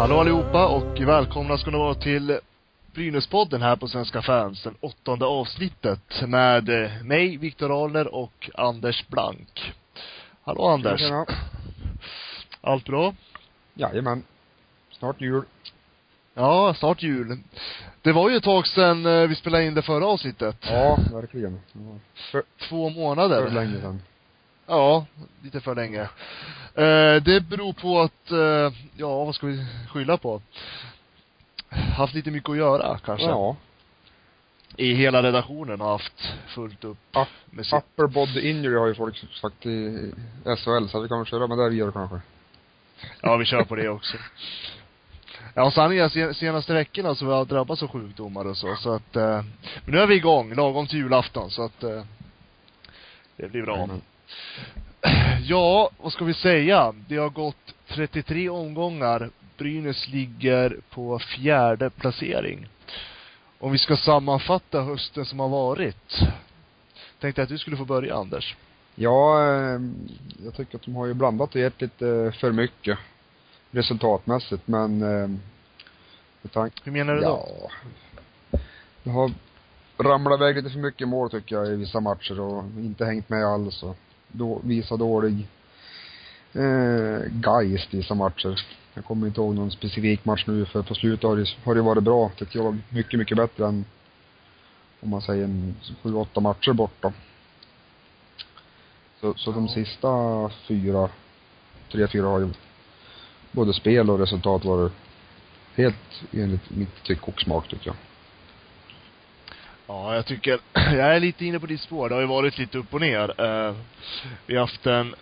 Hallå allihopa och välkomna ska ni vara till Brynäspodden här på Svenska fans, den åttonde avsnittet med eh, mig, Viktor Ahlner och Anders Blank. Hallå Anders. Tjena. Allt bra? Jajamän. Snart jul. Ja, snart jul. Det var ju ett tag sedan eh, vi spelade in det förra avsnittet. Ja, verkligen. Ja. För, Två månader. för länge sedan. Ja, lite för länge. Eh, det beror på att, eh, ja vad ska vi skylla på? Haft lite mycket att göra kanske. Ja. I hela redaktionen har haft fullt upp Ja, med sitt Upper body injury har ju folk sagt i SHL, så vi kan väl köra med det vidare kanske. Ja, vi kör på det också. Ja, sanningen senaste veckorna så har jag drabbats av sjukdomar och så, så att, eh, men nu är vi igång, lagom till julafton, så att, eh, det blir bra. Jajamän. Ja, vad ska vi säga? Det har gått 33 omgångar. Brynäs ligger på fjärde placering. Om vi ska sammanfatta hösten som har varit. Tänkte att du skulle få börja, Anders. Ja, eh, jag tycker att de har ju blandat och gett lite för mycket resultatmässigt, men eh, med tanke Hur menar du då? Ja. Det har ramlat iväg lite för mycket mål tycker jag i vissa matcher och inte hängt med alls och då, visa dålig eh, geist i vissa matcher. Jag kommer inte ihåg någon specifik match nu för på slutet har det, har det varit bra tycker jag. Mycket, mycket bättre än om man säger en sju, åtta matcher borta. Så, så de sista fyra, tre, fyra har ju både spel och resultat varit helt enligt mitt tycke och smak tycker jag. Ja, jag tycker, jag är lite inne på ditt spår. Det har ju varit lite upp och ner. Eh, vi har haft en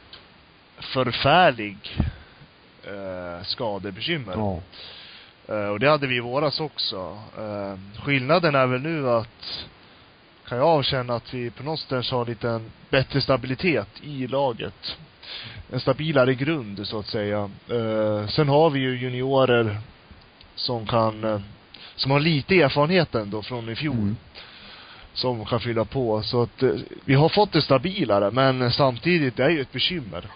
förfärlig eh, skadebekymmer. Ja. Eh, och det hade vi i våras också. Eh, skillnaden är väl nu att, kan jag avkänna att vi på något sätt har lite en bättre stabilitet i laget. En stabilare grund, så att säga. Sen har vi ju juniorer som kan, som har lite erfarenhet ändå från i fjol Mm. Som kan fylla på. Så att eh, vi har fått det stabilare, men samtidigt, det är ju ett bekymmer.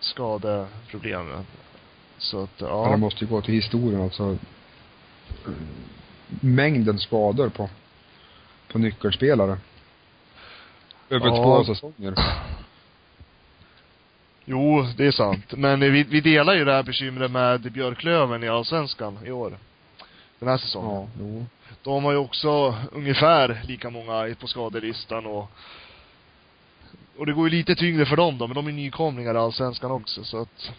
Skadeproblemen. Så att, ja. det måste ju gå till historien alltså. Mängden skador på, på nyckelspelare. Över Ja. två säsonger. Jo, det är sant. Men vi, vi delar ju det här bekymret med Björklöven i Allsvenskan i år. Den här säsongen. Ja, jo. De har ju också ungefär lika många på skadelistan och och det går ju lite tyngre för dem då, men de är nykomlingar i Allsvenskan också, så att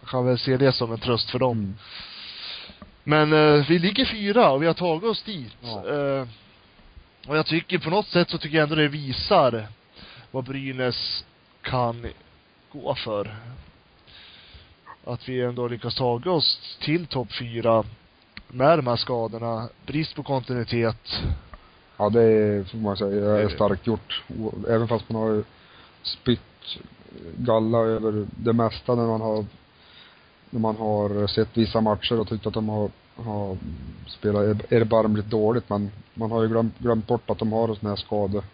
jag kan väl se det som en tröst för dem. Mm. Men eh, vi ligger fyra och vi har tagit oss dit. Ja. Eh, och jag tycker på något sätt så tycker jag ändå det visar vad Brynäs kan gå för. Att vi ändå lyckas ta oss till topp fyra med de här skadorna. Brist på kontinuitet. Ja, det är, får man säga, är starkt gjort. Även fast man har spytt galla över det mesta när man har när man har sett vissa matcher och tyckt att de har, har spelat er- erbarmligt dåligt men man har ju glömt, glömt bort att de har sådana här skador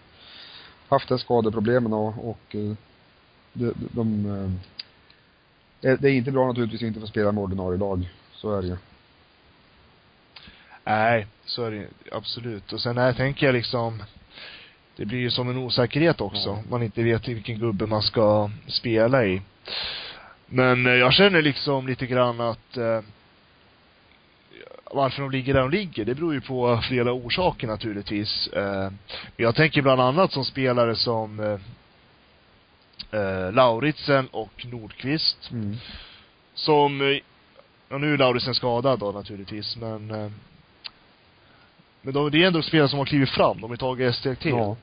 haft det skadeproblemen och, och eh, de, de, de eh, är- det är inte bra naturligtvis att inte få spela med ordinarie lag. Så är det ju. Nej, så är det absolut. Och sen här tänker jag liksom, det blir ju som en osäkerhet också. Ja. Man inte vet vilken gubbe man ska spela i. Men eh, jag känner liksom lite grann att eh, varför de ligger där de ligger, det beror ju på flera orsaker naturligtvis. Eh, jag tänker bland annat som spelare som eh, eh, Lauritsen och Nordqvist Mm. som, eh, ja nu är Lauritsen skadad då naturligtvis, men men de, det är ändå spelare som har klivit fram, de har tagit ett steg till. Ja.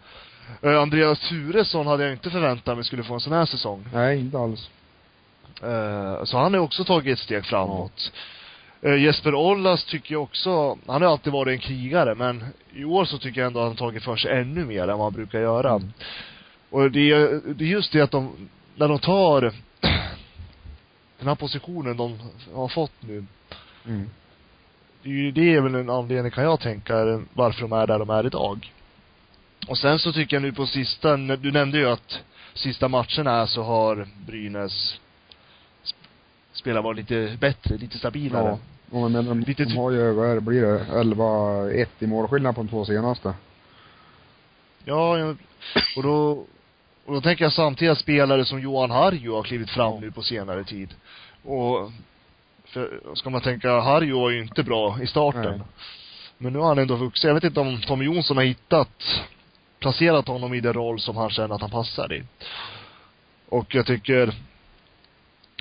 Eh, Andreas Turesson hade jag inte förväntat mig skulle få en sån här säsong. Nej, inte alls. Eh, så han har också tagit ett steg framåt. Eh, Jesper Ollas tycker jag också, han har alltid varit en krigare, men i år så tycker jag ändå att han tagit för sig ännu mer än vad han brukar göra. Mm. Och det är, det är just det att de, när de tar den här positionen de har fått nu, Mm. Det är ju, det är väl en anledning kan jag tänka varför de är där de är idag. Och sen så tycker jag nu på sista, du nämnde ju att sista matcherna så har Brynäs sp- spelat varit lite bättre, lite stabilare. Ja. Jag menar, de, Lite de har ju, vad är det, blir det 11-1 i målskillnad på de två senaste. Ja, ja, och då, och då tänker jag samtidigt att spelare som Johan Harju har klivit fram Ja. nu på senare tid. Och, för, ska man tänka, Harju var ju inte bra i starten. Nej. Men nu har han ändå vuxit. Jag vet inte om Tommy Jonsson har hittat, placerat honom i den roll som han känner att han passar i. Och jag tycker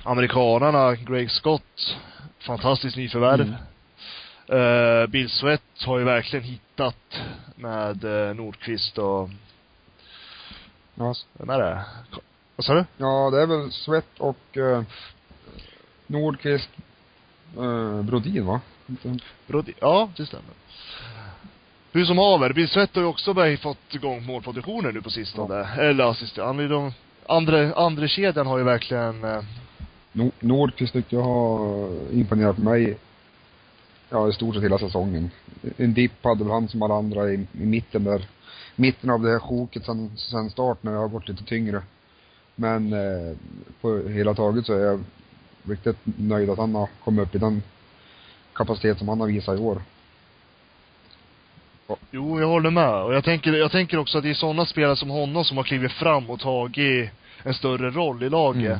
amerikanarna, Greg Scott, fantastiskt nyförvärv. Mm. Uh, Bill Sweat har ju verkligen hittat med uh, Nordqvist och, Ja, vem är det? Vad sa du? ja det är väl Svett och eh, Nordqvist, eh, Brodin va? Brody, ja, det stämmer. Hur som haver, Bill Sweat har ju också börjat fått igång målproduktionen nu på sistone. Eller assist, han är de, andra, andra kedjan har ju verkligen, eh, Nor- Nordqvist tycker jag har imponerat på mig, ja i stort sett hela säsongen. En dipp hade väl han som alla andra i, i mitten där, mitten av det här sjoket sen, sen start när det har gått lite tyngre. Men eh, på hela taget så är jag riktigt nöjd att han har kommit upp i den kapacitet som han har visat i år. jo, jag håller med. Och jag tänker, jag tänker också att det är sådana spelare som honom som har klivit fram och tagit en större roll i laget. Mm.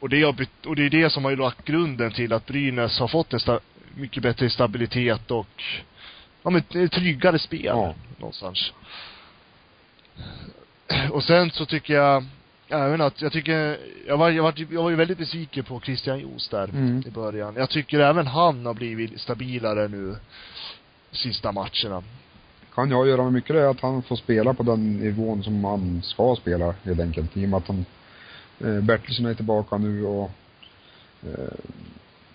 Och det, har, bet- och det är det som har lagt grunden till att Brynäs har fått en sta, mycket bättre stabilitet och, ja men tryggare spel. Ja. Någonstans. Och sen så tycker jag, även att, jag tycker, jag var, jag var, jag var ju väldigt besviken på Christian Joos där Mm. i början. Jag tycker även han har blivit stabilare nu, sista matcherna. Kan jag göra med mycket det att han får spela på den nivån som han ska spela helt enkelt. I och med att han, eh, Bertilsson är tillbaka nu och, eh,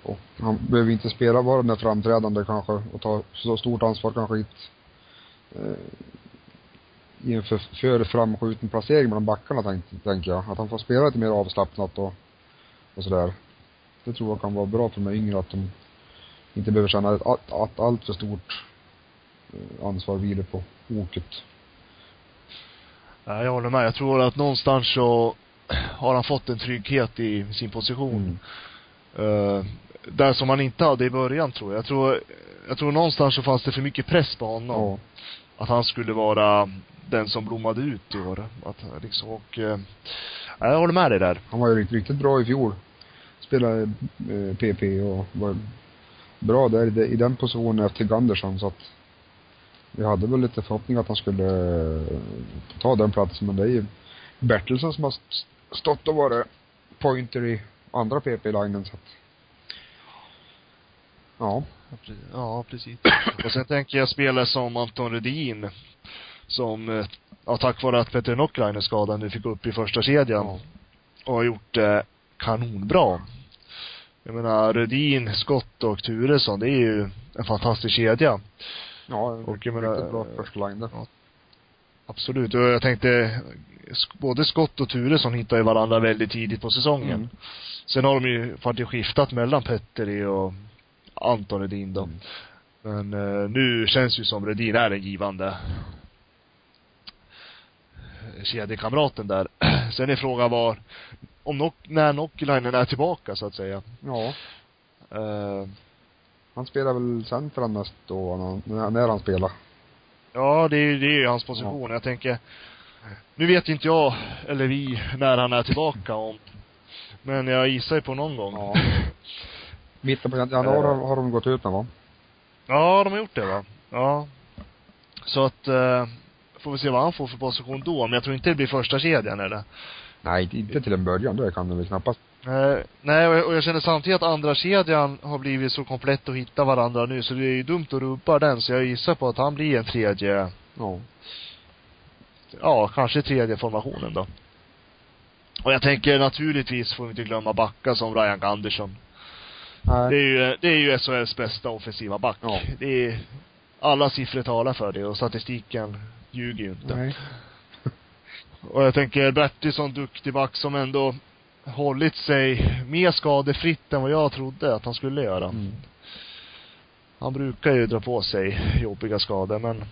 och han behöver inte spela bara den där framträdande kanske och ta så stort ansvar kanske ett, eh, i en för, framskjuten placering bland backarna tänk, tänker jag. Att han får spela lite mer avslappnat och, och sådär. Det tror jag kan vara bra för de yngre att de inte behöver känna att, att, att allt för stort eh, ansvar vilar på oket. Ja, jag håller med. Jag tror att någonstans så har han fått en trygghet i sin position. Eh, där som han inte hade i början tror jag. Jag tror, jag tror någonstans så fanns det för mycket press på honom. Ja. Att han skulle vara den som blommade ut i år. Att, liksom, och, eh, jag håller med dig där. Han var ju riktigt, riktigt bra i fjol. Spelade eh, PP och var bra där i, i den positionen efter Gandersson så att vi hade väl lite förhoppning att han skulle eh, ta den platsen men det är ju Bertilsson som har stått och varit pointer i andra PP-linen så att ja. Ja, pre- Ja, precis. och sen tänker jag spelare som Anton Rudin. Som, eh, ja, tack vare att Peter Nockrainen skadad nu fick upp i första kedjan. Ja. Och har gjort det kanonbra. Jag menar, Rudin, Skott och Turesson, det är ju en fantastisk kedja. Ja, Och jag menar, bra första line där. ja. Absolut. Och jag tänkte, både Skott och Turesson hittar ju varandra väldigt tidigt på säsongen. Mm. Sen har de ju faktiskt skiftat mellan Petteri och Anton Redin då. Mm. Men eh, nu känns ju som Redin är den givande kedjekamraten där. Sen är frågan var, om Nock, när Nockilainen är tillbaka så att säga. Ja. Eh, Han spelar väl center mest då när, när- han spelar. ja, det är ju det är ju hans position. Jag tänker, nu vet inte jag, eller vi, när han är tillbaka om, men jag gissar ju på någon gång. Ja. Mitten på jan- januari har, har de gått ut med va? Ja, de har gjort det va? Ja. Så att, eh, får vi se vad han får för position då. Men jag tror inte det blir första kedjan eller? Nej, inte till en början. Det kan de väl knappast. Eh, nej, och jag, och jag känner samtidigt att andra kedjan har blivit så komplett och hittar varandra nu, så det är ju dumt att rubba den. Så jag gissar på att han blir en tredje, Ja. ja, kanske tredje formationen då. Och jag tänker naturligtvis får vi inte glömma backar som Ryan Andersson. Det är Nej. ju, det är ju SHLs bästa offensiva back. Ja. Det är, alla siffror talar för det och statistiken ljuger ju inte. Nej. Och jag tänker Bertilsson, duktig back som ändå hållit sig mer skadefritt än vad jag trodde att han skulle göra. Mm. Han brukar ju dra på sig jobbiga skador, men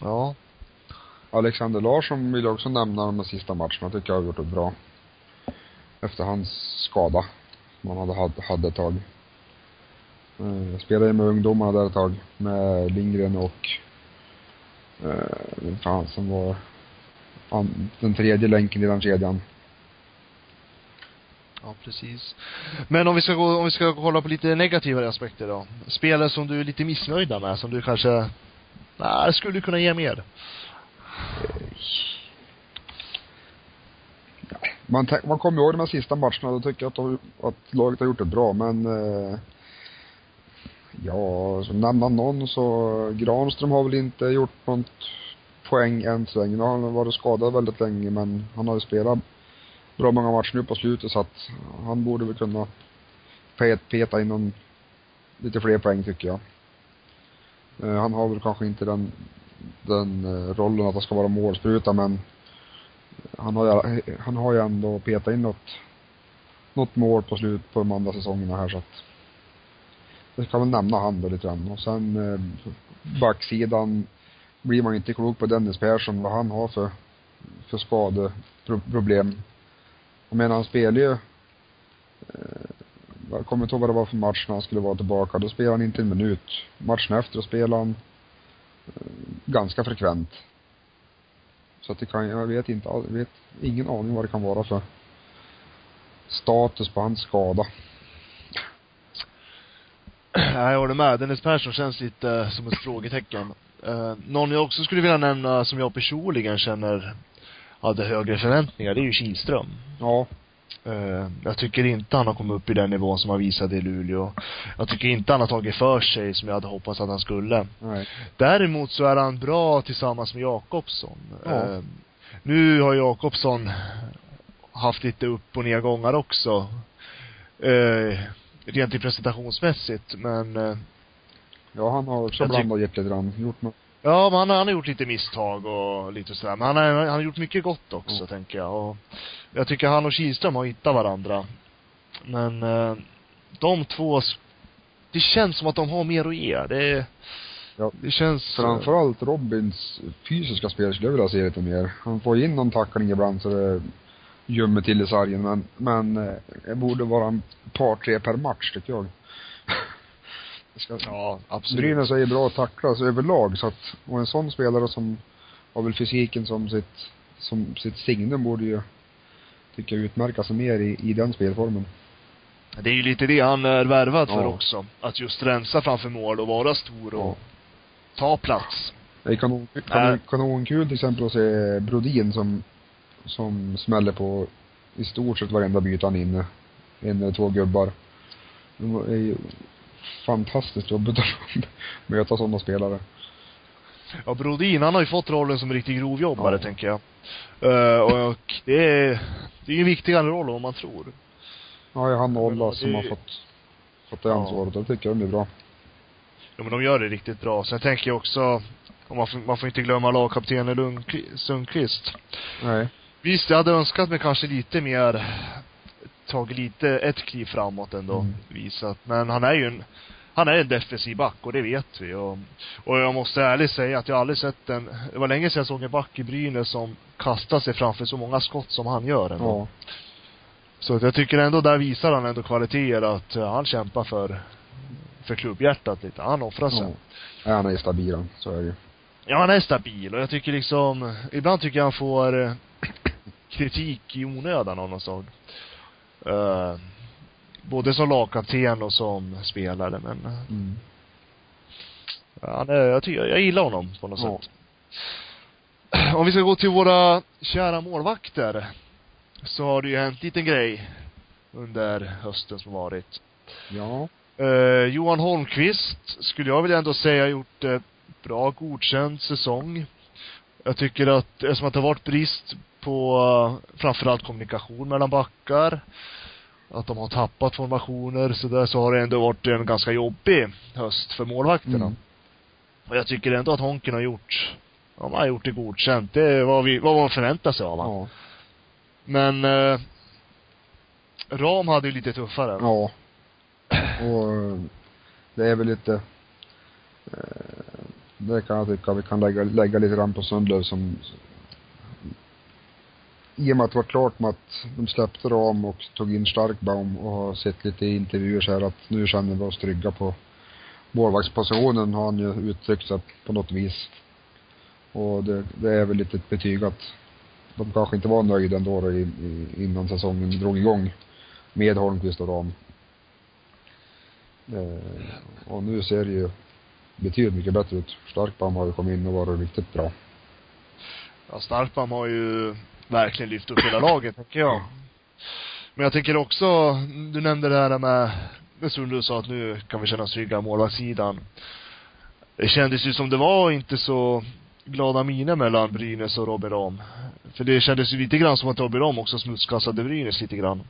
ja. Alexander Larsson vill jag också nämna de sista matcherna. Tycker jag har gjort det bra. Efter hans skada. Som han hade, hade ett tag. Eh, spelade med ungdomarna där ett tag. Med Lindgren och eh, vem fan som var den tredje länken i den kedjan. Ja, precis. Men om vi ska gå, om vi ska kolla på lite negativare aspekter då. Spelare som du är lite missnöjda med, som du kanske, nej, skulle kunna ge mer? Man, man kommer ihåg de här sista matcherna, då tycker jag att, de, att laget har gjort det bra, men eh, ja, så nämna någon så, Granström har väl inte gjort något poäng än så länge. Nu har han varit skadad väldigt länge, men han har ju spelat bra många matcher nu på slutet så att han borde väl kunna peta in någon, lite fler poäng tycker jag. Eh, han har väl kanske inte den, den eh, rollen att han ska vara målspruta men han har ju, han har ju ändå petat in något, något mål på slut på de andra säsongerna här så att jag kan väl nämna han då lite grann. Och sen eh, backsidan blir man inte klok på Dennis Persson, vad han har för, för skadeproblem. Jag menar, han spelar ju, eh, jag kommer inte ihåg vad det var för match när han skulle vara tillbaka. Då spelade han inte en minut. Matchen efter då spelade han eh, ganska frekvent. Så att det kan, jag vet inte, jag vet ingen aning vad det kan vara för status på hans skada. Jag håller med. Dennis Persson känns lite eh, som ett frågetecken. Uh, någon jag också skulle vilja nämna som jag personligen känner hade högre förväntningar, det är ju Kihlström. Ja. Uh, jag tycker inte han har kommit upp i den nivån som han visade i Luleå. Jag tycker inte han har tagit för sig som jag hade hoppats att han skulle. Nej. Däremot så är han bra tillsammans med Jakobsson. Ja. Uh, nu har Jakobsson haft lite upp och nedgångar också. Uh, rent i presentationsmässigt, men Ja, han har också blandat gett lite grann. Gjort något. Ja, men han, har- han har gjort lite misstag och lite sådär. Men han har, han har gjort mycket gott också, Mm. tänker jag. Och jag tycker han och Kihlström har hittat varandra. Men eh, de två, det känns som att de har mer att ge. Det, Ja. det känns... eh, Framförallt Robins fysiska spel skulle jag vilja se lite mer. Han får in någon tackling ibland så det gömmer till i sargen men, men eh, det borde vara en par, tre per match tycker jag. Ska, Ja, absolut. Brynäs är ju bra att tacklas överlag så att, och en sån spelare som har väl fysiken som sitt, som sitt signum borde ju, tycker jag, utmärka sig mer i, i den spelformen. Det är ju lite det han är värvad för Ja. också. Att just rensa framför mål och vara stor och Ja. ta plats. Det är kanon, Äh. kanon, kanonkul till exempel att se Brodin som, som smäller på i stort sett varenda byte han är inne. En eller två gubbar. Fantastiskt jobbigt att möta sådana spelare. Ja, Brodin, han har ju fått rollen som riktig grovjobbare, Ja. tänker jag. Eh, och det är, det är ju en viktigare roll än vad man tror. Ja, det är han och Olla som har fått, fått det Ja. ansvaret. Det tycker jag de är bra. Ja, men de gör det riktigt bra. Sen tänker jag också, och man får, man får inte glömma lagkaptenen Lundqvist, Sundqvist. Nej. Visst, jag hade önskat mig kanske lite mer, tagit lite, ett kliv framåt ändå, Mm. visat. Men han är ju en, han är en defensiv back och det vet vi. Och, och jag måste ärligt säga att jag aldrig sett en, det var länge sedan jag såg en back i Brynäs som kastar sig framför så många skott som han gör ändå. Ja. Så jag tycker ändå där visar han ändå kvaliteter att uh, han kämpar för, för klubbhjärtat lite. Han offrar sig. ja. Han är stabil. Så är det ju. Ja, han är stabil och jag tycker liksom, ibland tycker jag han får eh, kritik i onödan av något slag. Eh, både som lagkapten och som spelare, men eh, Mm. han är, jag tycker, jag gillar honom på något Ja. sätt. Om vi ska gå till våra kära målvakter, så har det ju hänt liten grej under hösten som varit. Ja. Eh, Johan Holmqvist skulle jag vilja ändå säga har gjort eh, bra godkänd säsong. Jag tycker att, eftersom att det har varit brist på framförallt kommunikation mellan backar, att de har tappat formationer så där, så har det ändå varit en ganska jobbig höst för målvakterna. Mm. Och jag tycker ändå att Honken har gjort, ja, han har gjort det godkänt. Det är vad vi, vad man förväntar sig av honom. Ja. Men, eh, Ram hade ju lite tuffare. Ja. Och det är väl lite, eh, Det kan jag tycka vi kan lägga, lägga lite grann på Sundlöv som i och med att det var klart med att de släppte Ram och tog in Starkbaum och har sett lite intervjuer så här att nu känner vi oss trygga på målvaktspositionen har han ju uttryckt sig på något vis. Och det, det är väl lite ett betyg att de kanske inte var nöjda ändå då i, i, innan säsongen drog igång med Holmqvist och Ram. Eh, och nu ser det ju betydligt mycket bättre ut. Starkbaum har ju kommit in och varit riktigt bra. Ja, Starkbaum har ju verkligen lyft upp hela laget, tänker jag. Men jag tänker också, du nämnde det här med, med Sundlund sa att nu kan vi känna oss trygga målvaktssidan. Det kändes ju som det var inte så glada miner mellan Brynäs och Robin Ram. För det kändes ju lite grann som att Robin Ram också smutskastade Brynäs lite grann.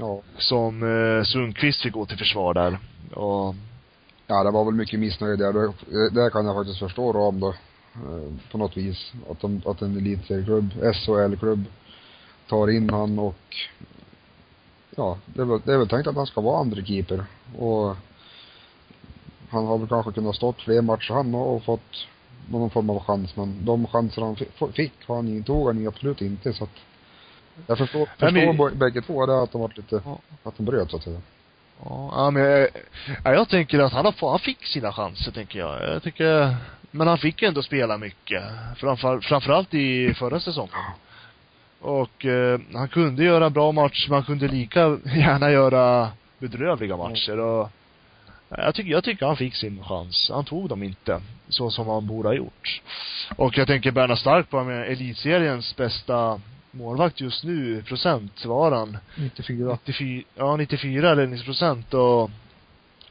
Ja. Som eh, Sundqvist fick gå till försvar där. Och Ja, det var väl mycket missnöje där. Det, där kan jag faktiskt förstå Ram då. Eh, på något vis. Att, de, att en elitserieklubb, SHL-klubb, tar in han och ja, det är, väl, det är väl tänkt att han ska vara andre keeper och han har väl kanske kunnat stått fler matcher han och fått någon form av chans men de chanser han fick har han, tog han absolut inte så att jag förstår, förstår men, bägge två det att de varit lite, ja. att de bröt så att säga. Ja, men jag, jag tänker att han har, han fick sina chanser tänker jag. Jag tycker, men han fick ändå spela mycket. Framför, framförallt i förra säsongen. Och eh, han kunde göra bra matcher, men han kunde lika gärna göra bedrövliga matcher och jag tycker, jag tycker han fick sin chans. Han tog dem inte, så som han borde ha gjort. Och jag tänker Bernhard Stark på med elitseriens bästa målvakt just nu, procent var han. 94. 94, ja 94 eller 90 procent och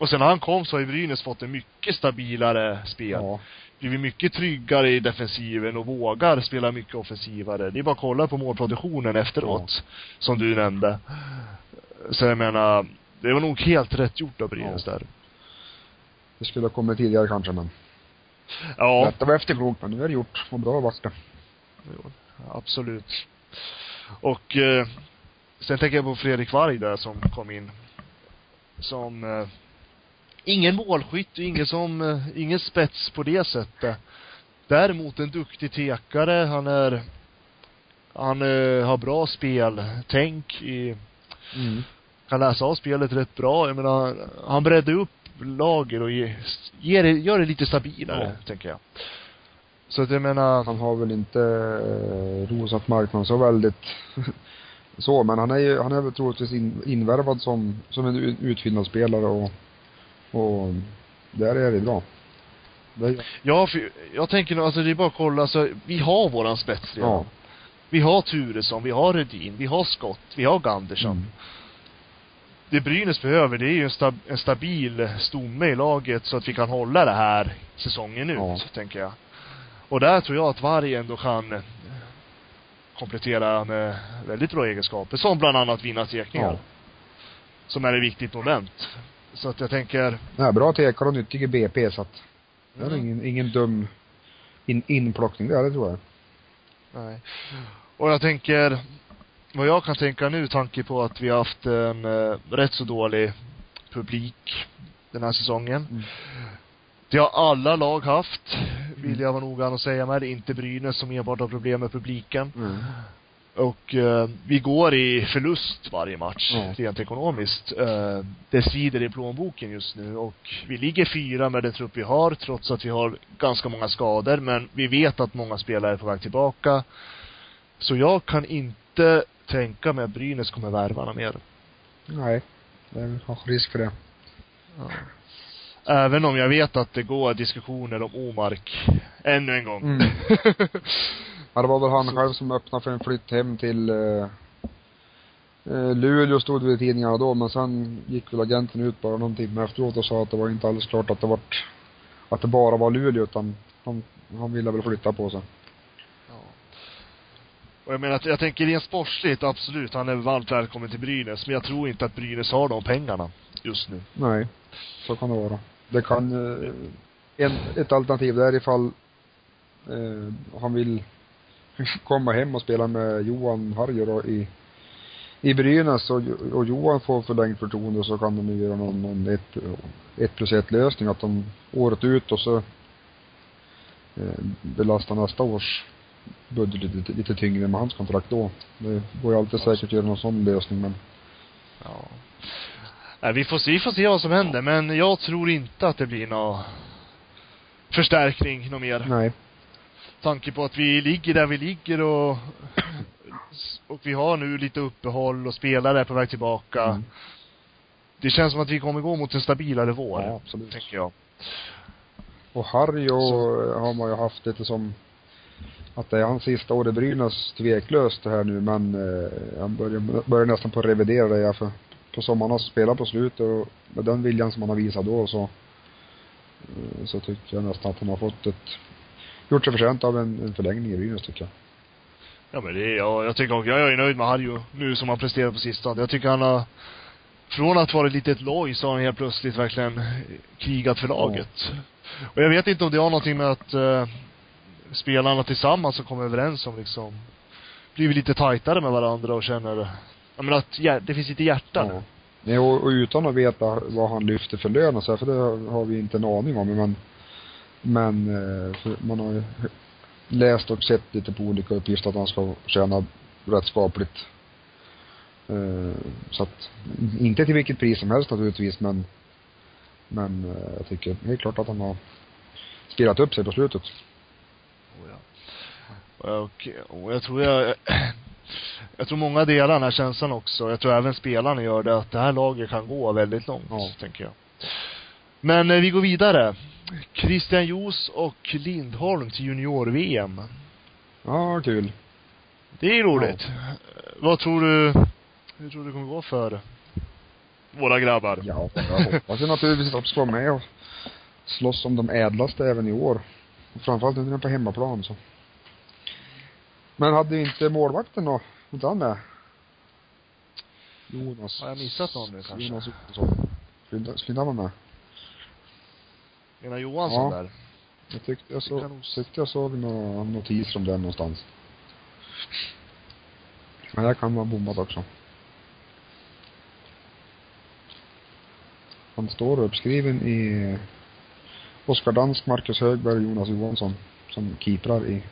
och sen när han kom så har ju Brynäs fått en mycket stabilare spel. Ja. Blivit mycket tryggare i defensiven och vågar spela mycket offensivare. Det är bara att kolla på målproduktionen efteråt. Ja. Som du nämnde. Så jag menar, det var nog helt rätt gjort av Brynäs ja. där. Det skulle ha kommit tidigare kanske men. Ja. Detta var efterklokt men nu är det gjort. Och bra vart det. Jo, absolut. Och eh, sen tänker jag på Fredrik Varg där som kom in. Som eh, ingen målskytt och ingen som, eh, ingen spets på det sättet. Däremot en duktig tekare. Han är, han eh, har bra speltänk i, mm. kan läsa av spelet rätt bra. Jag menar, han breddar upp lager och ger, ger gör det lite stabilare, ja. tänker jag. Så att jag menar Han har väl inte eh, rosat marknaden så väldigt så, men han är ju, han är väl troligtvis in, invärvad som, som en utfyllnadsspelare och, och där är det bra. Det Ja, för jag tänker nog, alltså det är bara att kolla, alltså vi har våran spets redan. Ja. Vi har Turesson, vi har Redin, vi har Skott, vi har Gandersson. Mm. Det Brynäs behöver, det är ju en, stab en stabil stomme i laget så att vi kan hålla det här säsongen ut, ja. tänker jag. Och där tror jag att Varg ändå kan komplettera med väldigt bra egenskaper, som bland annat vinna tekningar. Ja. Som är ett viktigt moment. Så att jag tänker Ja, bra tekare och nyttig i BP så att det är mm. ingen, ingen dum in, inplockning där, det tror jag. Nej. Och jag tänker, vad jag kan tänka nu, tanke på att vi har haft en eh, rätt så dålig publik den här säsongen. Mm. Det har alla lag haft, vill jag vara noga att säga med. Det är inte Brynäs som enbart har problem med publiken. Mm. Och eh, vi går i förlust varje match, mm. rent ekonomiskt. Eh, det svider i plånboken just nu och vi ligger fyra med den trupp vi har, trots att vi har ganska många skador. Men vi vet att många spelare är på väg tillbaka. Så jag kan inte tänka mig att Brynäs kommer värva mer. Nej. Det är risk för det. Ja. Även om jag vet att det går diskussioner om Omark. Ännu en gång. Mm. ja, det var väl han så. själv som öppnade för en flytt hem till eh, eh, Luleå stod det i tidningarna då, men sen gick väl agenten ut bara någon timme efteråt och sa att det var inte alldeles klart att det vart, att det bara var Luleå utan han, han ville väl flytta på sig. Ja. Och jag menar, jag tänker rent sportsligt, absolut, han är varmt välkommen till Brynäs, men jag tror inte att Brynäs har de pengarna just nu. Nej, så kan det vara. Det kan, eh, en, ett alternativ där ifall eh, han vill komma hem och spela med Johan Harjo då i, i Brynäs och, och Johan får förlängt förtroende så kan de ju göra någon, någon ett, ett plus ett lösning att de året ut och så eh, belasta nästa års budget lite, lite tyngre med hans kontrakt då. Det går ju alltid säkert att göra någon sån lösning men Ja. Nej, vi får se, vi får se vad som händer, men jag tror inte att det blir någon förstärkning något mer. nej. Tanke på att vi ligger där vi ligger och och vi har nu lite uppehåll och spelare är på väg tillbaka. Mm. Det känns som att vi kommer gå mot en stabilare vår. Ja, absolut. Tänker jag. Och Harry och Så- har man ju haft lite som att det är hans sista år i Brynäs tveklöst det här nu men eh, han börjar, börjar nästan på att revidera det för på sommaren har spelat på slutet och med den viljan som han har visat då så eh, så tycker jag nästan att han har fått ett gjort sig förtjänt av en, en förlängning i Brynäs tycker jag. Ja men det ja, jag tycker också, jag är nöjd med Harjo nu som han presterat på sistone. Jag tycker han har, från att vara ett litet loj så har han helt plötsligt verkligen krigat för laget. Och jag vet inte om det har någonting med att eh, spelarna tillsammans har kommit överens om liksom, blivit lite tajtare med varandra och känner, jag menar att hjär, det finns lite hjärta nu. Nej, och, och utan att veta vad han lyfter för lön och så här, för det har vi inte en aning om men men eh, man har ju läst och sett lite på olika uppgifter att han ska tjäna rätt skapligt. Eh, så att, inte till vilket pris som helst naturligtvis men men eh, jag tycker helt klart att han har spelat upp sig på slutet. Oh, ja. Och, och jag tror jag, jag tror många delar den här känslan också. Jag tror även spelarna gör det, att det här laget kan gå väldigt långt, Ja. tänker jag. Men eh, vi går vidare. Christian Jos och Lindholm till junior-VM. Ja, kul. Det är roligt. Vad tror du, hur tror du det kommer gå för våra grabbar? Ja, jag hoppas ju naturligtvis att de ska vara med och slåss om de ädlaste även i år. Framförallt nu när de är på hemmaplan så. Men hade inte målvakten då? Inte han med? Jonas. Har jag missat någon nu kanske? Jonas Johansson. Skulle skulle han vara med? Menar Johansson Ja. där? Jag tyckte jag Det nog- tyckte jag såg någon notis om den någonstans. Men jag kan vara bombat också. Han står uppskriven i Oskar Dansk, Marcus Högberg och Jonas Johansson som keeprar i.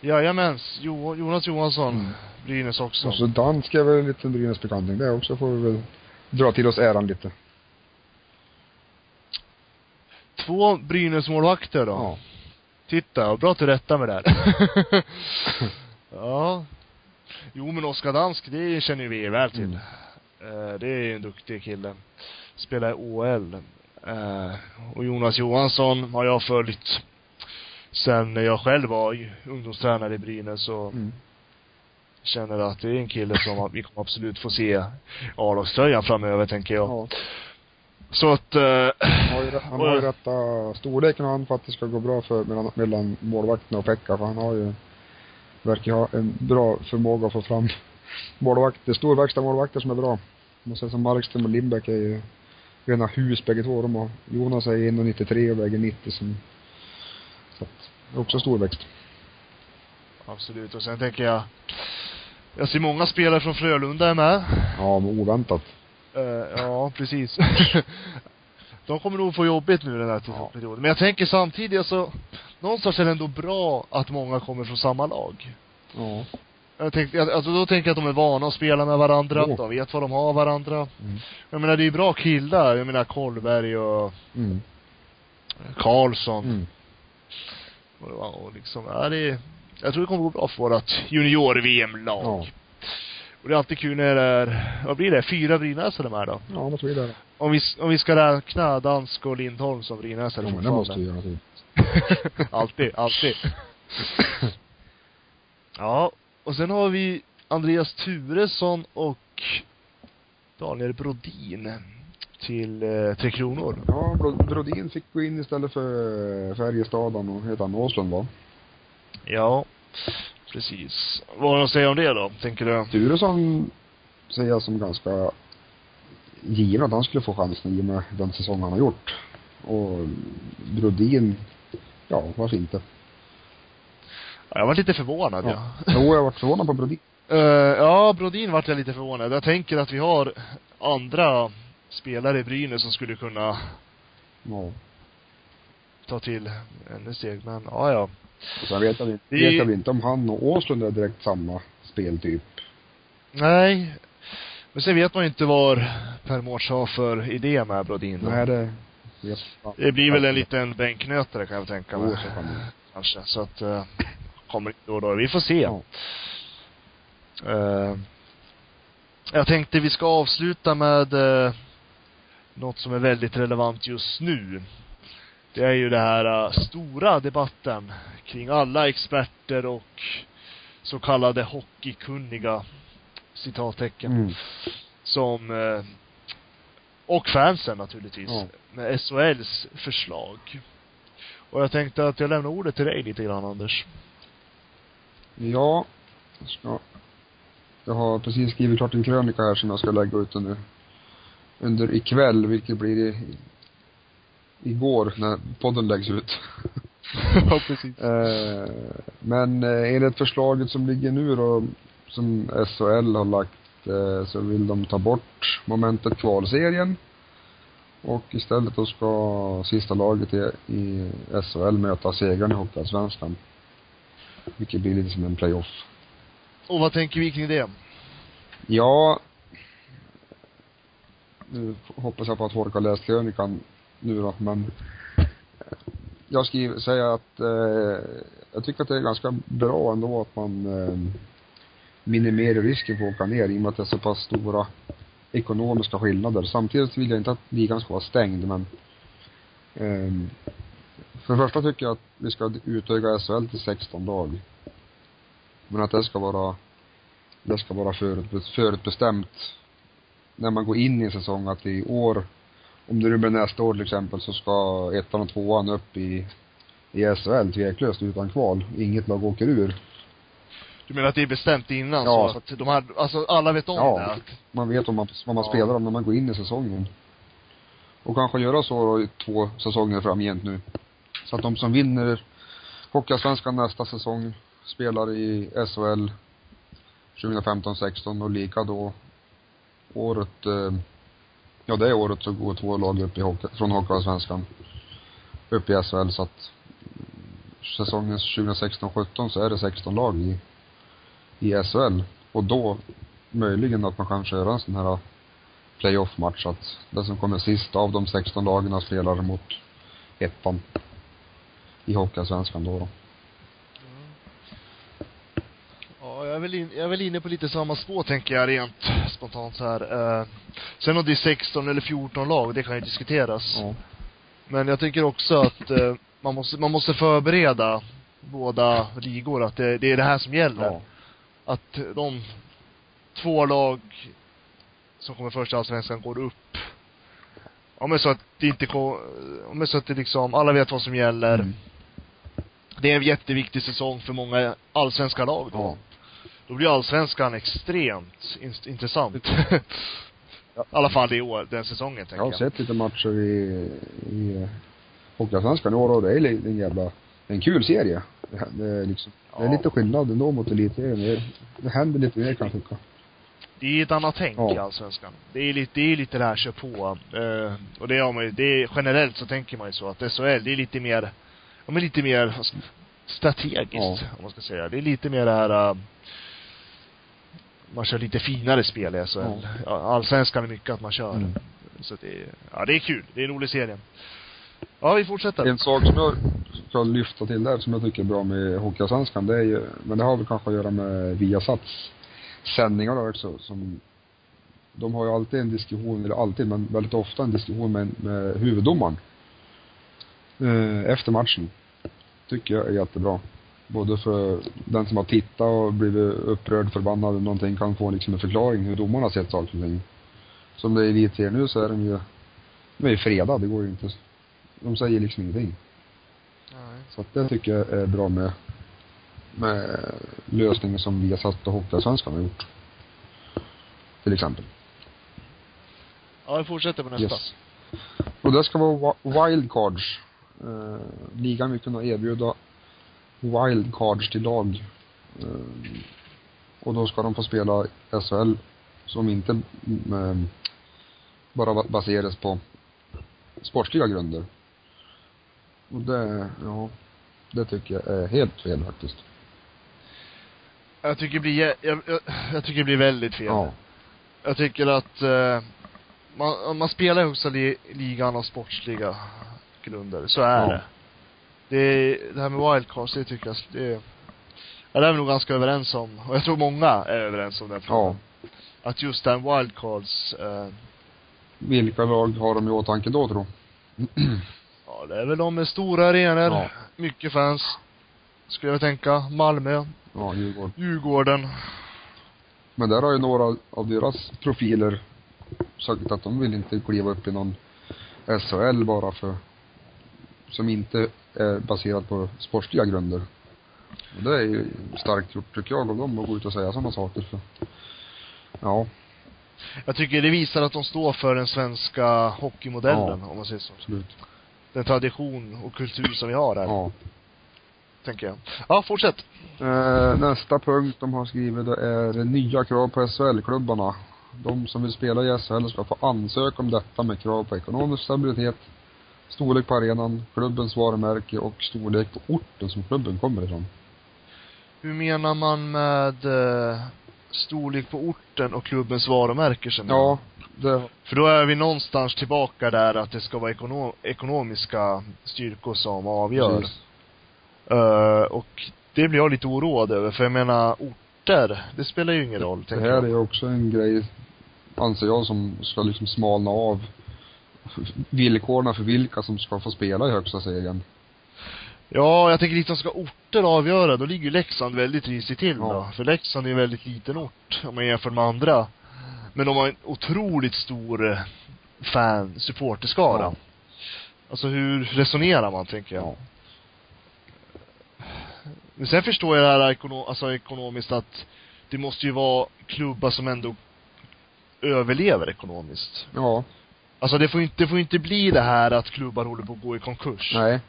Jajamens, jo, Jonas Johansson, Mm. Brynäs också. Och så Dansk är väl en liten Brynäs-bekanting det också får vi väl dra till oss äran lite. Två Brynäs-målvakter då. Ja. Titta, bra att du rättar med det här. ja. Jo men Oskar Dansk, det känner vi väl till. Mm. Eh, det är ju en duktig kille. Spelar i OL. Eh, och Jonas Johansson har jag följt sen jag själv var ungdomstränare i Brynäs och Mm. känner att det är en kille som vi kommer absolut få se A-lagströjan framöver, tänker jag. Ja. Så att, eh, Han har ju, han har ju rätta storleken han för att det ska gå bra för mellan, mellan målvakten och Pekka för han har ju verkar ha en bra förmåga att få fram målvakter, storväxta målvakter som är bra. Man säger som Markström och Lindbäck är ju rena hus bägge två. De har, Jonas är 1,93 och väger 90 som så att, också storväxt. absolut. Och sen tänker jag, jag ser många spelare från Frölunda är med. Ja, men oväntat. Eh, ja, precis. De kommer nog få jobbigt nu den här Ja. perioden. Men jag tänker samtidigt alltså, någonstans är det ändå bra att många kommer från samma lag. Ja. Jag tänkte, alltså då tänker jag att de är vana att spela med varandra, Jo. de vet vad de har varandra. Mm. Jag menar det är ju bra killar, jag menar Kollberg och Mm. Karlsson. Mm. Och, och liksom, ja det jag tror det kommer gå bra för vårt junior-VM-lag. Ja. Och det är alltid kul när det är, vad blir det, fyra brynäsare med då? Ja, något vidare. Om vi, om vi ska räkna Dansk och Lindholm som brynäsare Ja, men det måste vi göra till. alltid, alltid. ja, och sen har vi Andreas Turesson och Daniel Brodin till eh, Tre Kronor. Ja, Bro- Brodin fick gå in istället för Färjestaden och heter han Åslund va? Ja, precis. Vad har de att säga om det då, tänker du? Turesson ser jag som ganska given att han skulle få chansen i och med den säsong han har gjort. Och Brodin, ja, varför inte? Ja, jag var lite förvånad, ja. Ja. Jo, jag varit förvånad på Brodin. Eh, ja, Brodin vart jag lite förvånad. Jag tänker att vi har andra spelare i Brynäs som skulle kunna Ja. Ta till ännu steg. Men, ja, ja. Och sen vet jag, vet Det- jag inte om han och Åslund är direkt samma speltyp. Nej. Men sen vet man ju inte vad Per Mårts har för idé med Brodin. Nej, det vet jag. Det blir väl en liten bänknötare kan jag tänka Jo, mig. det. Kanske. Så att, uh, kommer inte då och då. Vi får se. Ja. Eh, jag tänkte vi ska avsluta med uh, något som är väldigt relevant just nu. Det är ju det här eh, stora debatten kring alla experter och så kallade hockeykunniga citattecken Mm. som eh, och fansen naturligtvis Ja. med SHLs förslag. Och jag tänkte att jag lämnar ordet till dig lite grann Anders. Ja, jag ska, jag har precis skrivit klart en krönika här som jag ska lägga ut under, under ikväll, vilket blir i, igår när podden läggs ut. ja, precis. Eh, men eh, enligt förslaget som ligger nu då, som SHL har lagt, eh, så vill de ta bort momentet kvalserien. Och istället då ska sista laget i, i SHL möta segraren i Hockeyallsvenskan. Vilket blir lite som en playoff. Och vad tänker vi kring det? Ja, nu hoppas jag på att folk har läst krönikan nu då, men jag skriver, säger att eh, jag tycker att det är ganska bra ändå att man eh, minimerar risken för att åka ner i och med att det är så pass stora ekonomiska skillnader. Samtidigt vill jag inte att ligan ska vara stängd, men eh, för det första tycker jag att vi ska utöka SHL till 16 lag. Men att det ska vara det ska vara förut, förutbestämt när man går in i en säsong att i år, om det nu blir nästa år till exempel, så ska ettan och tvåan upp i, i SHL tveklöst utan kval. Inget lag åker ur. Du menar att det är bestämt innan Ja. så att de här, alltså alla vet om Ja. det? Att, Man vet vad man, vad man Ja. spelar om när man går in i säsongen. Och kanske göra så då i två säsonger framgent nu. Så att de som vinner Hockeyallsvenskan nästa säsong spelar i SHL 2015-16 och lika då året, eh, ja det året så går två lag upp i hockey, från Hockeyallsvenskan upp i SHL så att säsongen 2016-17 så är det 16 lag i, i SHL. Och då möjligen att man kanske gör en sån här playoff-match att den som kommer sist av de 16 lagen spelar mot ettan i Hockeyallsvenskan då. då. ja, jag är, väl in, jag är väl inne på lite samma spår tänker jag rent spontant så här. Eh, sen om det är 16 eller 14 lag, det kan ju diskuteras. Ja. Men jag tycker också att eh, man måste, man måste förbereda båda ligor att det, det är det här som gäller. Ja. Att de två lag som kommer först i Allsvenskan går upp. Ja men så att det inte ko- ja men så att det liksom, alla vet vad som gäller. Mm. Det är en jätteviktig säsong för många allsvenska lag då. Ja. Då blir allsvenskan extremt in- intressant. Ja. I alla fall i år, den säsongen tänker Jag har jag. sett lite matcher i, i Hockeyallsvenskan i år och det är en jävla, en kul serie. Det, det är liksom, det är Ja. lite skillnad ändå mot elitserien. Det, det händer lite mer kan jag tycka. Det är ett annat tänk Ja. i Allsvenskan. Det är lite, det är lite det här kör på. Eh, och det har man ju, det är, generellt så tänker man ju så att SHL, det är lite mer, ja men lite mer strategiskt, Ja. om man ska säga. Det är lite mer det här, eh, man kör lite finare spel i SHL. Ja. Ja. Allsvenskan är mycket att man kör. Mm. Så det är, ja det är kul. Det är en rolig serie. Ja, vi fortsätter. En sak som jag ska lyfta till där som jag tycker är bra med Hockeyallsvenskan det är ju, men det har väl kanske att göra med Viasats sändningar då också som de har ju alltid en diskussion, eller alltid, men väldigt ofta en diskussion med, med huvuddomaren. Eh, efter matchen. Tycker jag är jättebra. Både för den som har tittat och blivit upprörd, förbannad eller någonting kan få liksom en förklaring hur domarna har sett saker och ting. Som det är i elitserien nu så är de ju, de är ju fredade, det går ju inte. De säger liksom ingenting. Nej. Så att det tycker jag är bra med, med lösningen som vi har satt och Hockeyallsvenskan har gjort. Till exempel. Ja, vi fortsätter på nästa. Yes. Och det ska vara wi- wildcards. Eh, ligan vill kunna erbjuda wildcards till lag. Eh, och då ska de få spela SHL som inte mm, bara ba- baseras på sportsliga grunder. Och det, ja, det tycker jag är helt fel faktiskt. Jag tycker det blir, jag, jag, jag tycker det blir väldigt fel. Ja. Jag tycker att eh, man, man spelar i högsta li, ligan av sportsliga grunder. Så är Ja. det. Det, det här med wildcards, det tycker jag, det, ja, det är vi nog ganska överens om. Och jag tror många är överens om den Ja. Att just den wildcards, eh, Vilka lag har de i åtanke då, tro? ja det är väl de med stora arenor, Ja. mycket fans, skulle jag tänka. Malmö, Ja, Djurgården. Djurgården. Men där har ju några av deras profiler sagt att de vill inte kliva upp i någon SHL bara för, som inte är baserat på sportsliga grunder. Och det är ju starkt gjort tycker jag av dem att gå ut och säga sådana saker för, ja, Jag tycker det visar att de står för den svenska hockeymodellen, Ja. om man säger så. absolut. Den tradition och kultur som vi har här, Ja. tänker jag. Ja, fortsätt. Eh, nästa punkt de har skrivit det är nya krav på SHL-klubbarna. De som vill spela i SHL ska få ansöka om detta med krav på ekonomisk stabilitet, storlek på arenan, klubbens varumärke och storlek på orten som klubben kommer ifrån. Hur menar man med eh, storlek på orten och klubbens varumärke känner? Ja, det, För då är vi någonstans tillbaka där att det ska vara ekono ekonomiska styrkor som avgör. Eh, och det blir jag lite oroad över, för jag menar orter, det spelar ju ingen roll, Det här jag. är också en grej, anser jag, som ska liksom smalna av villkoren för vilka som ska få spela i högsta serien. Ja, jag tänker liksom ska orter avgöra, då ligger ju Leksand väldigt risigt till Ja. då. För Leksand är en väldigt liten ort, om man jämför med andra. Men de har en otroligt stor eh, fan, supporterskara. Ja. Alltså hur resonerar man, tänker jag. Ja. Men sen förstår jag det här ekono alltså ekonomiskt att det måste ju vara klubbar som ändå överlever ekonomiskt. Ja. Alltså det får inte, det får inte bli det här att klubbar håller på att gå i konkurs. Nej.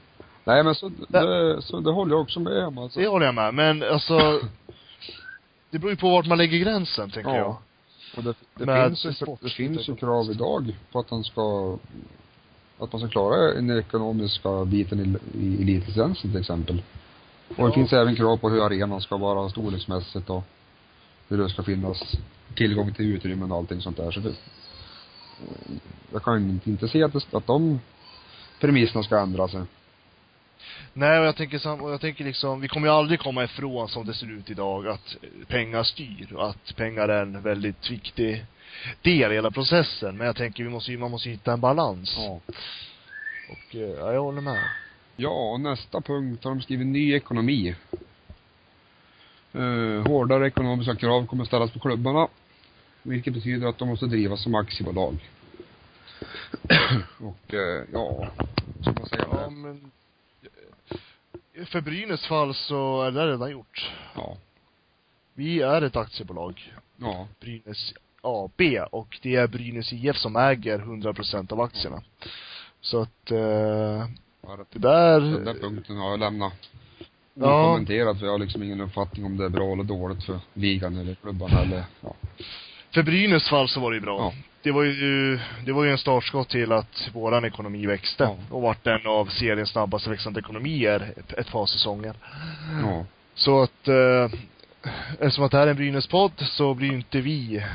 Nej men så, det, så det håller jag också med om alltså. Det håller jag med, men alltså det beror ju på vart man lägger gränsen, tänker Ja. jag. Och det, det Med finns ju, det sportsligt finns ju krav idag på att han ska, att man ska klara den ekonomiska biten i, i elitlicensen till exempel. Och Ja. det finns även krav på hur arenan ska vara storleksmässigt och hur det ska finnas tillgång till utrymmen och allting sånt där. Så det, jag kan inte se att, det, att de premisserna ska ändra sig. Nej, och jag tänker sam, jag tänker liksom, vi kommer ju aldrig komma ifrån som det ser ut idag, att pengar styr och att pengar är en väldigt viktig del i hela processen. Men jag tänker, vi måste ju, man måste hitta en balans. Ja. Och, eh, ja, jag håller med. Ja, nästa punkt har de skrivit ny ekonomi. Eh, hårdare ekonomiska krav kommer ställas på klubbarna. Vilket betyder att de måste drivas som aktiebolag. och eh, ja, som man säger Ja, men eh, för Brynäs fall så är det redan gjort. Ja. Vi är ett aktiebolag, Ja. Brynäs AB, och det är Brynäs IF som äger 100% av aktierna. Så att, eh, ja det- det där... Den där punkten har jag lämnat Ja. okommenterad för jag har liksom ingen uppfattning om det är bra eller dåligt för ligan eller klubbarna eller, ja. För Brynäs fall så var det ju bra. Ja. Det var ju, det var ju en startskott till att våran ekonomi växte. Ja. Och vart en av seriens snabbast växande ekonomier ett, ett par säsonger. Ja. Så att, eh, eftersom att det här är en Brynäs-podd så blir ju inte vi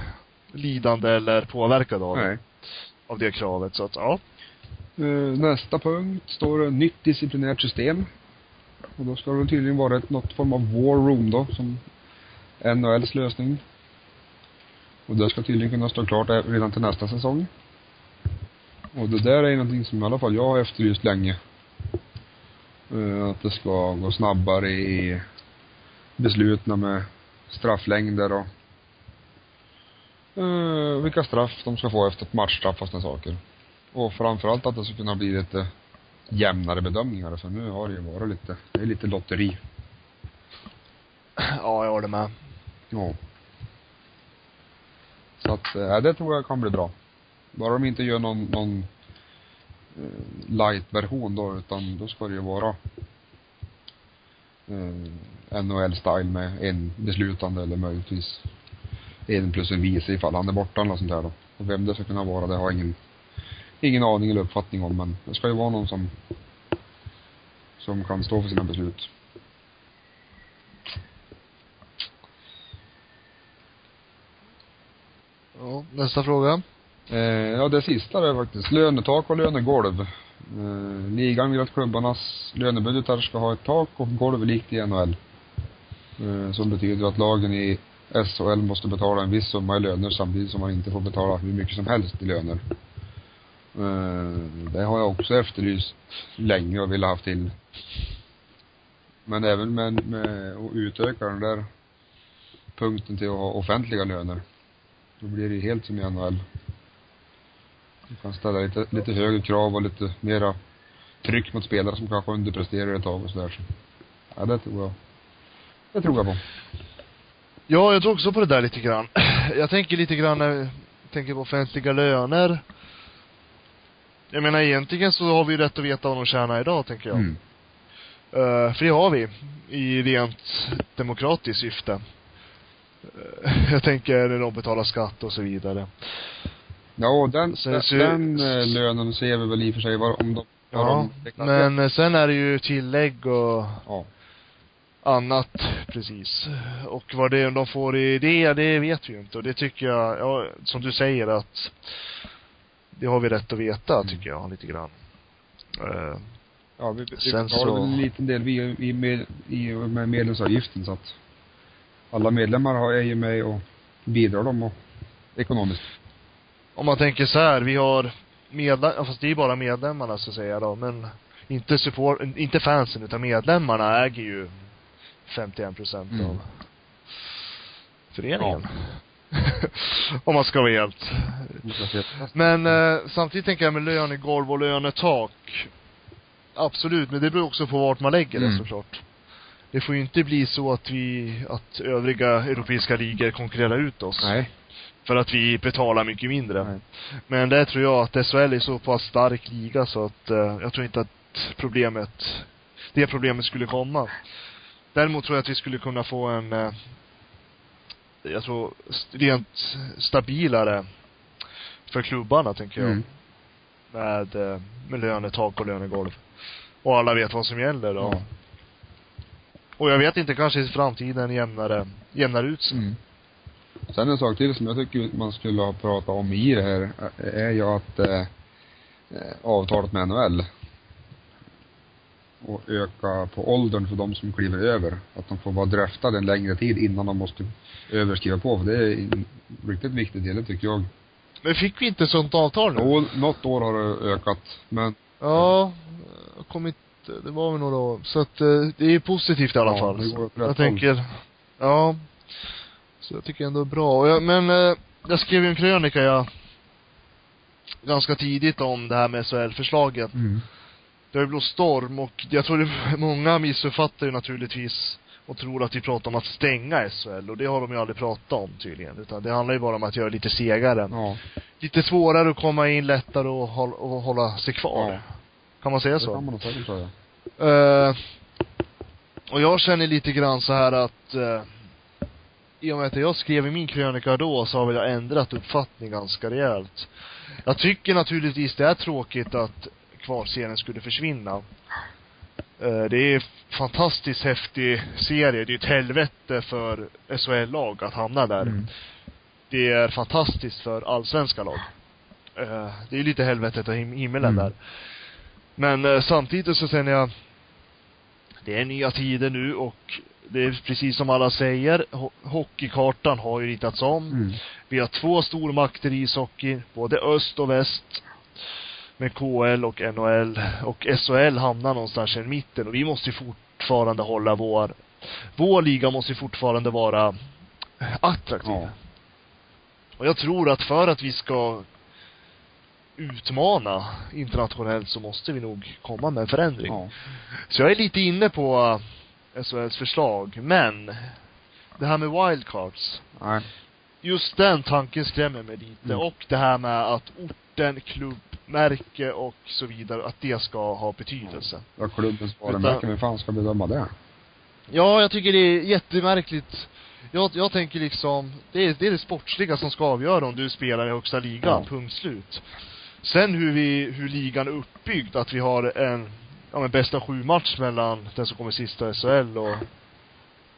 lidande eller påverkade av, Nej. av det kravet. Så att, ja. Eh, Nästa punkt står det nytt disciplinärt system. Och då ska det tydligen vara ett, något form av war room då, som NHLs lösning. Och det ska tydligen kunna stå klart redan till nästa säsong. Och det där är någonting som i alla fall jag har efterlyst länge. Eh, Att det ska gå snabbare i besluten med strafflängder och eh, vilka straff de ska få efter ett matchstraff och sådana saker. Och framförallt att det ska kunna bli lite jämnare bedömningar för nu har det ju varit lite, det är lite lotteri. Ja, jag håller med. Ja. Så att, eh, det tror jag kan bli bra. Bara de inte gör någon, någon eh, light-version då, utan då ska det ju vara eh, NHL-style med en beslutande eller möjligtvis en plus en vice ifall han är borta eller något sånt där då. Och vem det ska kunna vara, det har jag ingen, ingen aning eller uppfattning om, men det ska ju vara någon som som kan stå för sina beslut. Ja, nästa fråga. Eh, ja, det sista är faktiskt lönetak och lönegolv. Eh, ligan vill att klubbarnas lönebudgetar ska ha ett tak och golv likt i NHL. Eh, som betyder att lagen i SHL måste betala en viss summa i löner samtidigt som man inte får betala hur mycket som helst i löner. Eh, det har jag också efterlyst länge och velat haft till. Men även med, med att utöka den där punkten till att ha offentliga löner. Då blir det ju helt som i NHL. Du kan ställa lite, lite högre krav och lite mera tryck mot spelare som kanske underpresterar ett tag och sådär. Så. Ja, det tror jag. Det tror jag på. Ja, jag tror också på det där lite grann. Jag tänker lite grann när jag tänker på offentliga löner. Jag menar egentligen så har vi ju rätt att veta vad de tjänar idag, tänker jag. Mm. Uh, för det har vi. I rent demokratiskt syfte. Uh, jag tänker när de betalar skatt och så vidare. Ja, den, Så- den, så- den eh, lönen ser vi väl i och för sig vad, om de, Ja, de men eh, sen är det ju tillägg och Ja. annat, precis. Och vad det är de får i det, det vet vi ju inte. Och det tycker jag, ja, som du säger att det har vi rätt att veta, Mm. tycker jag, lite grann. Eh, Ja, vi, vi Sen betalar så- väl en liten del vi, vi med, i, med medlemsavgiften så att alla medlemmar har, är ju med och bidrar de och ekonomiskt. om man tänker så här, vi har medlem, ja, fast det är bara medlemmarna så att säga då, men inte support, inte fansen utan medlemmarna äger ju 51 procent Mm. av föreningen. om man ska vara helt Men eh, samtidigt tänker jag med lönegolv och lönetak. Absolut, men det beror också på vart man lägger det Mm. såklart. Det får ju inte bli så att vi, att övriga europeiska ligor konkurrerar ut oss. Nej. För att vi betalar mycket mindre. Nej. Men det tror jag att SHL är så pass stark liga så att eh, jag tror inte att problemet, det problemet skulle komma. Däremot tror jag att vi skulle kunna få en, eh, jag tror, rent stabilare för klubbarna tänker jag. Mm. Med, eh, med lönetak och lönegolv. Och alla vet vad som gäller då. Ja. Och jag vet inte, kanske i framtiden jämnare, jämnar ut sig. Mm. Sen en sak till som jag tycker man skulle ha pratat om i det här eh, är ju att eh, eh, avtalet med NHL och öka på åldern för de som kliver över. Att de får vara draftade en längre tid innan de måste överskriva på. För det är en riktigt viktig del, tycker jag. Men fick vi inte sånt avtal nu? Och något år har det ökat, men Ja, jag kommer inte, det var väl några år. Så att eh, det är positivt i alla Ja, fall. rätt jag håll. tänker, ja. Så jag tycker ändå det är bra. Och jag, men eh, jag skrev ju en krönika jag ganska tidigt om det här med SHL-förslaget. mm. Det har ju blåst storm och jag tror det, många missuppfattar ju naturligtvis och tror att vi pratar om att stänga SHL och det har de ju aldrig pratat om tydligen. Utan det handlar ju bara om att göra lite segare. ja, Lite svårare att komma in, lättare att hålla, att hålla sig kvar. Ja. Kan man säga det så? kan man nog säkert säga. Eh, och jag känner lite grann så här att eh, i och med att jag skrev i min krönika då så har väl jag ändrat uppfattning ganska rejält. Jag tycker naturligtvis det är tråkigt att kvalserien skulle försvinna. Eh, det är fantastiskt häftig serie. Det är ett helvete för SHL-lag att hamna där. Mm. Det är fantastiskt för allsvenska lag. Eh, det är lite helvetet och him- himmelen Mm. där. Men eh, samtidigt så känner jag, det är nya tider nu och det är precis som alla säger, ho- hockeykartan har ju ritats om. Mm. Vi har två stormakter i ishockey, både öst och väst. Med KL och NHL. Och SHL hamnar någonstans i mitten och vi måste fortfarande hålla vår, vår liga måste fortfarande vara attraktiv. Ja. Och jag tror att för att vi ska utmana internationellt så måste vi nog komma med en förändring. Ja. Så jag är lite inne på uh, SHLs förslag, men det här med wildcards, Nej. just den tanken skrämmer mig lite. Mm. Och det här med att orten, klubbmärke och så vidare, att det ska ha betydelse. Ja, klubbens varumärke, vem fan ska bedöma det? Ja, jag tycker det är jättemärkligt. Jag, jag tänker liksom, det är, det är det sportsliga som ska avgöra om du spelar i högsta ligan, Ja. punkt slut. Sen hur vi, hur ligan är uppbyggd, att vi har en, ja men bästa sju match mellan den som kommer sista SHL och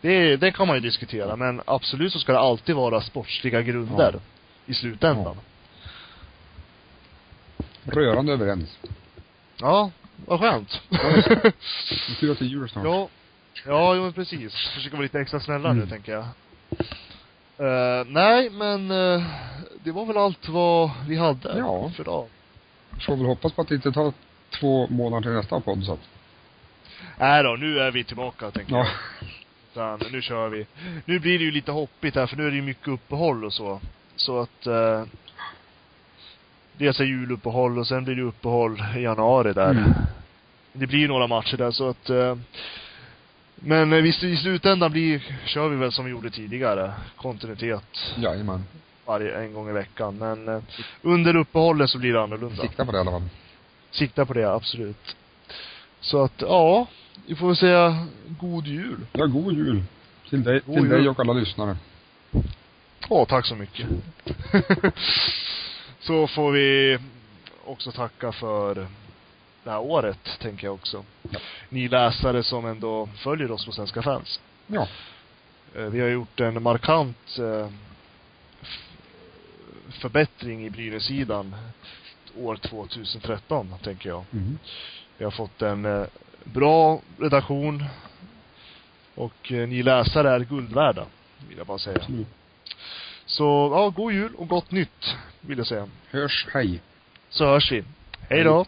det, det kan man ju diskutera, men absolut så ska det alltid vara sportsliga grunder Ja. i slutändan. Rörande överens. Ja, vad skönt. Tur att det är jul snart. ja. Ja, jo men precis. Försöka vara lite extra snälla nu, Mm. tänker jag. Eh, nej, men eh, det var väl allt vad vi hade Ja. för idag. Får väl hoppas på att det inte tar två månader till nästa podd så att. Nej då, nu är vi tillbaka, tänker Ja. jag. Utan, nu kör vi. Nu blir det ju lite hoppigt här, för nu är det ju mycket uppehåll och så. Så att, eh, dels är juluppehåll och sen blir det uppehåll i januari där. Mm. Det blir ju några matcher där, så att, eh, men eh, visst, i slutändan blir, kör vi väl som vi gjorde tidigare. Kontinuitet Jajamän. Varje, en gång i veckan. Men eh, under uppehållet så blir det annorlunda. Sikta på det i alla fall. Sikta på det, absolut. Så att, ja, vi får väl säga god jul. Ja, god jul. Till dig, God till jul. dig och alla lyssnare. Ja, tack så mycket. så får vi också tacka för det här året, tänker jag också. Ja. Ni läsare som ändå följer oss på Svenska fans. Ja. Eh, Vi har gjort en markant eh, förbättring i Brynäs-sidan år 2013, tänker jag. Mm. Vi har fått en eh, bra redaktion och eh, ni läsare är guld värda, vill jag bara säga. Absolut. Så, ja, god jul och gott nytt, vill jag säga. Hörs, hej. Så hörs vi. Hej då!